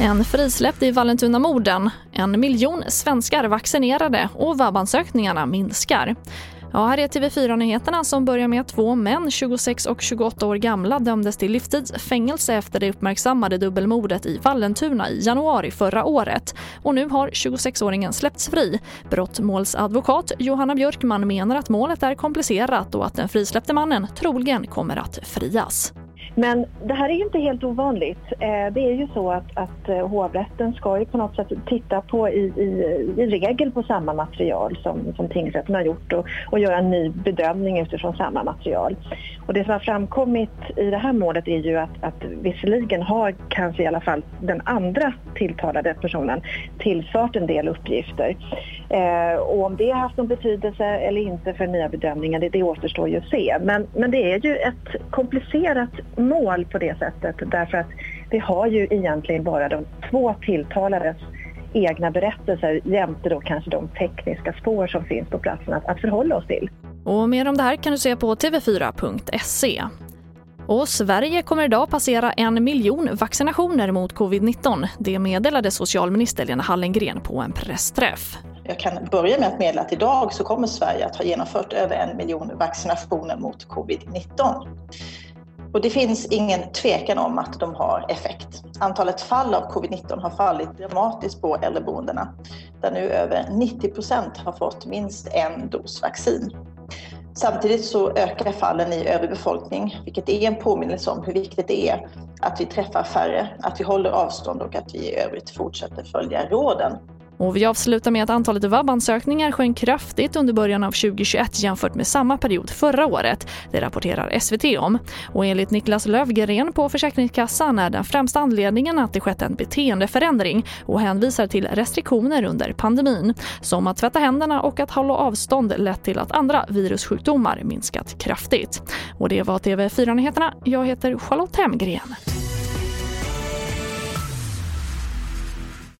En frisläppt i Vallentuna-morden, en miljon svenskar vaccinerade och vabbansökningarna minskar. Ja, här är TV4-nyheterna som börjar med att två män, 26 och 28 år gamla, dömdes till livstidsfängelse efter det uppmärksammade dubbelmordet i Vallentuna i januari förra året. Och nu har 26-åringen släppts fri. Brottmålsadvokat Johanna Björkman menar att målet är komplicerat och att den frisläppte mannen troligen kommer att frias. Men det här är ju inte helt ovanligt. Eh, det är ju så att, att eh, hovrätten ska ju på något sätt titta på i, i, i regel på samma material som, som tingsrätten har gjort och, och göra en ny bedömning utifrån samma material. Och det som har framkommit i det här målet är ju att, att visserligen har kanske i alla fall den andra tilltalade personen tillfört en del uppgifter. Eh, och om det har haft någon betydelse eller inte för nya bedömningar, det, det återstår ju att se. Men, men det är ju ett komplicerat mål på det sättet därför att vi har ju egentligen bara de två tilltalades egna berättelser jämte då kanske de tekniska spår som finns på platsen att, att förhålla oss till. Och mer om det här kan du se på tv4.se. Och Sverige kommer idag passera en miljon vaccinationer mot covid-19. Det meddelade socialminister Lena Hallengren på en pressträff. Jag kan börja med att meddela att idag så kommer Sverige att ha genomfört över en miljon vaccinationer mot covid-19. Och det finns ingen tvekan om att de har effekt. Antalet fall av covid-19 har fallit dramatiskt på äldreboendena där nu över 90 procent har fått minst en dos vaccin. Samtidigt så ökar fallen i övrig befolkning, vilket är en påminnelse om hur viktigt det är att vi träffar färre, att vi håller avstånd och att vi i övrigt fortsätter följa råden. Och vi avslutar med att antalet vabbansökningar sjönk kraftigt under början av 2021 jämfört med samma period förra året. Det rapporterar SVT om. Och enligt Niklas Lövgren på Försäkringskassan är den främsta anledningen att det skett en beteendeförändring och hänvisar till restriktioner under pandemin. Som att tvätta händerna och att hålla avstånd lett till att andra virussjukdomar minskat kraftigt. Och det var TV4-nyheterna. Jag heter Charlotte Hemgren.